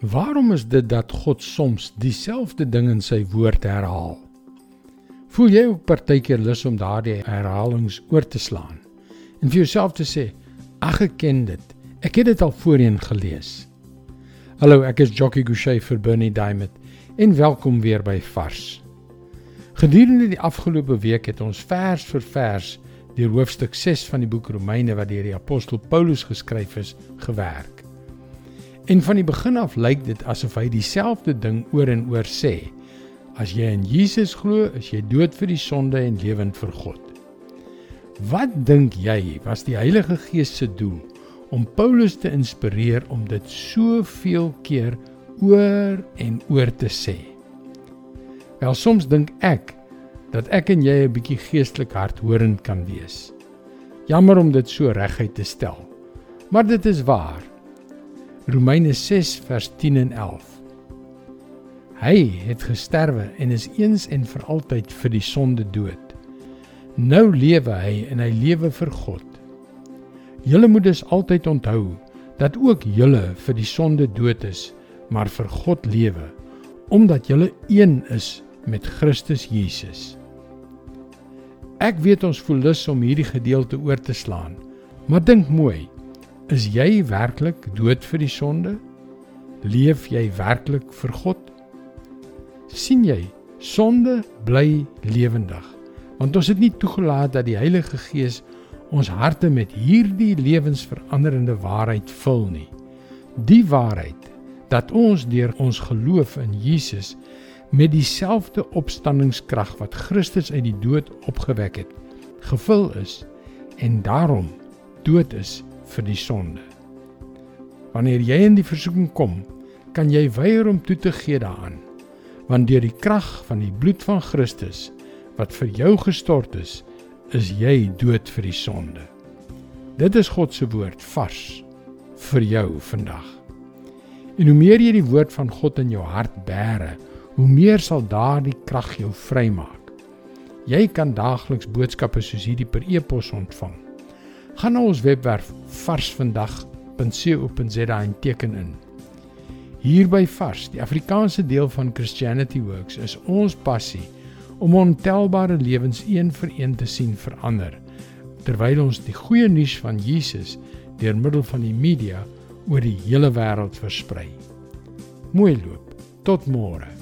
Waarom is dit dat God soms dieselfde ding in sy woord herhaal? Voel jy ook partykeer lus om daardie herhalings oor te slaan en vir jouself te sê, "Ag ek ken dit. Ek het dit al voorheen gelees." Hallo, ek is Jockey Gouchee vir Bernie Diamond en welkom weer by Vars. Gedurende die afgelope week het ons vers vir vers deur hoofstuk 6 van die boek Romeine wat deur die apostel Paulus geskryf is, gewerk. En van die begin af lyk dit asof hy dieselfde ding oor en oor sê. As jy in Jesus glo, is jy dood vir die sonde en lewend vir God. Wat dink jy was die Heilige Gees se doel om Paulus te inspireer om dit soveel keer oor en oor te sê? Wel soms dink ek dat ek en jy 'n bietjie geestelik hardhorend kan wees. Jammer om dit so reguit te stel. Maar dit is waar. Romeine 6 vers 10 en 11. Hy het gesterwe en is eens en vir altyd vir die sonde dood. Nou lewe hy en hy lewe vir God. Julle moet dus altyd onthou dat ook julle vir die sonde dood is, maar vir God lewe, omdat julle een is met Christus Jesus. Ek weet ons voel lus om hierdie gedeelte oor te slaan, maar dink mooi. Is jy werklik dood vir die sonde? Leef jy werklik vir God? sien jy, sonde bly lewendig. Want ons het nie toegelaat dat die Heilige Gees ons harte met hierdie lewensveranderende waarheid vul nie. Die waarheid dat ons deur ons geloof in Jesus met dieselfde opstandingskrag wat Christus uit die dood opgewek het, gevul is en daarom dood is vir die sonde. Wanneer jy in die versoeking kom, kan jy weier om toe te gee daaraan, want deur die krag van die bloed van Christus wat vir jou gestort is, is jy dood vir die sonde. Dit is God se woord vars vir jou vandag. En hoe meer jy die woord van God in jou hart bære, hoe meer sal daardie krag jou vrymaak. Jy kan daagliks boodskappe soos hierdie per e-pos ontvang. Gaan na ons webwerf varsvandag.co.za en teken in. Hier by Vars, die Afrikaanse deel van Christianity Works, is ons passie om ontelbare lewens een vir een te sien verander terwyl ons die goeie nuus van Jesus deur middel van die media oor die hele wêreld versprei. Mooi loop. Tot môre.